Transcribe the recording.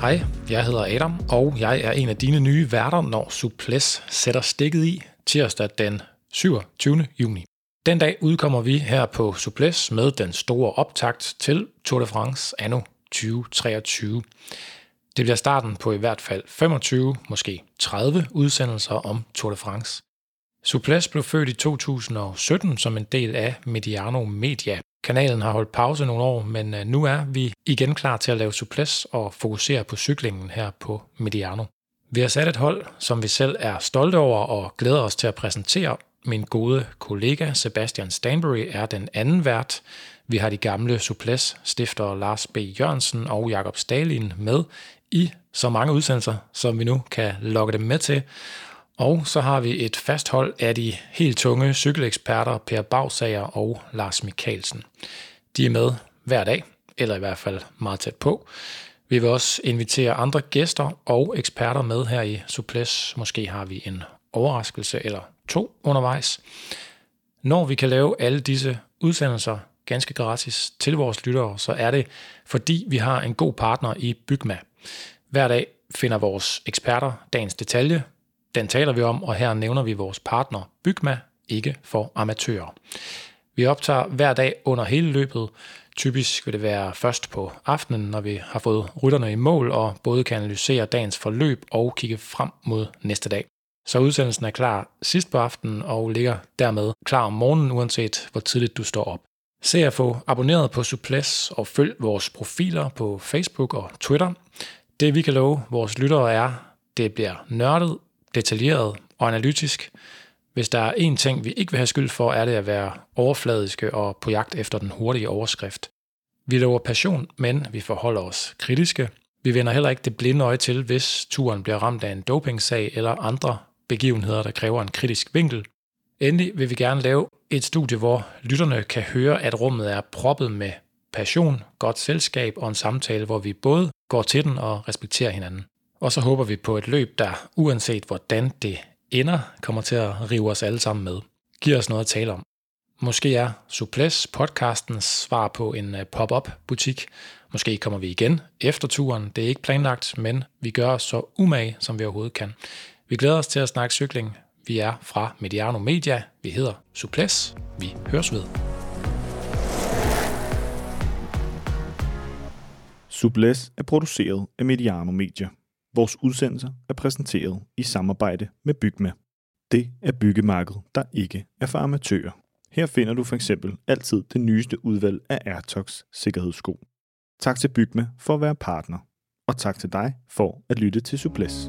Hej, jeg hedder Adam, og jeg er en af dine nye værter, når Suples sætter stikket i tirsdag den 27. juni. Den dag udkommer vi her på Suples med den store optakt til Tour de France anno 2023. Det bliver starten på i hvert fald 25, måske 30 udsendelser om Tour de France. Suples blev født i 2017 som en del af Mediano Media. Kanalen har holdt pause nogle år, men øh, nu er vi igen klar til at lave Suples og fokusere på cyklingen her på Mediano. Vi har sat et hold, som vi selv er stolte over og glæder os til at præsentere. Min gode kollega Sebastian Stanbury er den anden vært. Vi har de gamle Suples stifter Lars B. Jørgensen og Jakob Stalin med i så mange udsendelser, som vi nu kan lokke dem med til. Og så har vi et fast hold af de helt tunge cykeleksperter Per Bagsager og Lars Mikkelsen. De er med hver dag, eller i hvert fald meget tæt på. Vi vil også invitere andre gæster og eksperter med her i Suples. Måske har vi en overraskelse eller to undervejs. Når vi kan lave alle disse udsendelser ganske gratis til vores lyttere, så er det fordi vi har en god partner i Bygma. Hver dag finder vores eksperter dagens detalje, den taler vi om, og her nævner vi vores partner Bygma, ikke for amatører. Vi optager hver dag under hele løbet. Typisk vil det være først på aftenen, når vi har fået rytterne i mål og både kan analysere dagens forløb og kigge frem mod næste dag. Så udsendelsen er klar sidst på aftenen og ligger dermed klar om morgenen, uanset hvor tidligt du står op. Se at få abonneret på Suples og følg vores profiler på Facebook og Twitter. Det vi kan love vores lyttere er, det bliver nørdet, detaljeret og analytisk. Hvis der er én ting, vi ikke vil have skyld for, er det at være overfladiske og på jagt efter den hurtige overskrift. Vi lover passion, men vi forholder os kritiske. Vi vender heller ikke det blinde øje til, hvis turen bliver ramt af en dopingsag eller andre begivenheder, der kræver en kritisk vinkel. Endelig vil vi gerne lave et studie, hvor lytterne kan høre, at rummet er proppet med passion, godt selskab og en samtale, hvor vi både går til den og respekterer hinanden. Og så håber vi på et løb, der uanset hvordan det ender, kommer til at rive os alle sammen med. Giv os noget at tale om. Måske er Suples podcastens svar på en øh, pop-up butik. Måske kommer vi igen efter turen. Det er ikke planlagt, men vi gør os så umage, som vi overhovedet kan. Vi glæder os til at snakke cykling. Vi er fra Mediano Media. Vi hedder Suples. Vi høres ved. Suples er produceret af Mediano Media. Vores udsendelser er præsenteret i samarbejde med Bygma. Det er byggemarkedet, der ikke er for amatører. Her finder du for eksempel altid det nyeste udvalg af Airtox sikkerhedssko. Tak til Bygma for at være partner, og tak til dig for at lytte til Suples.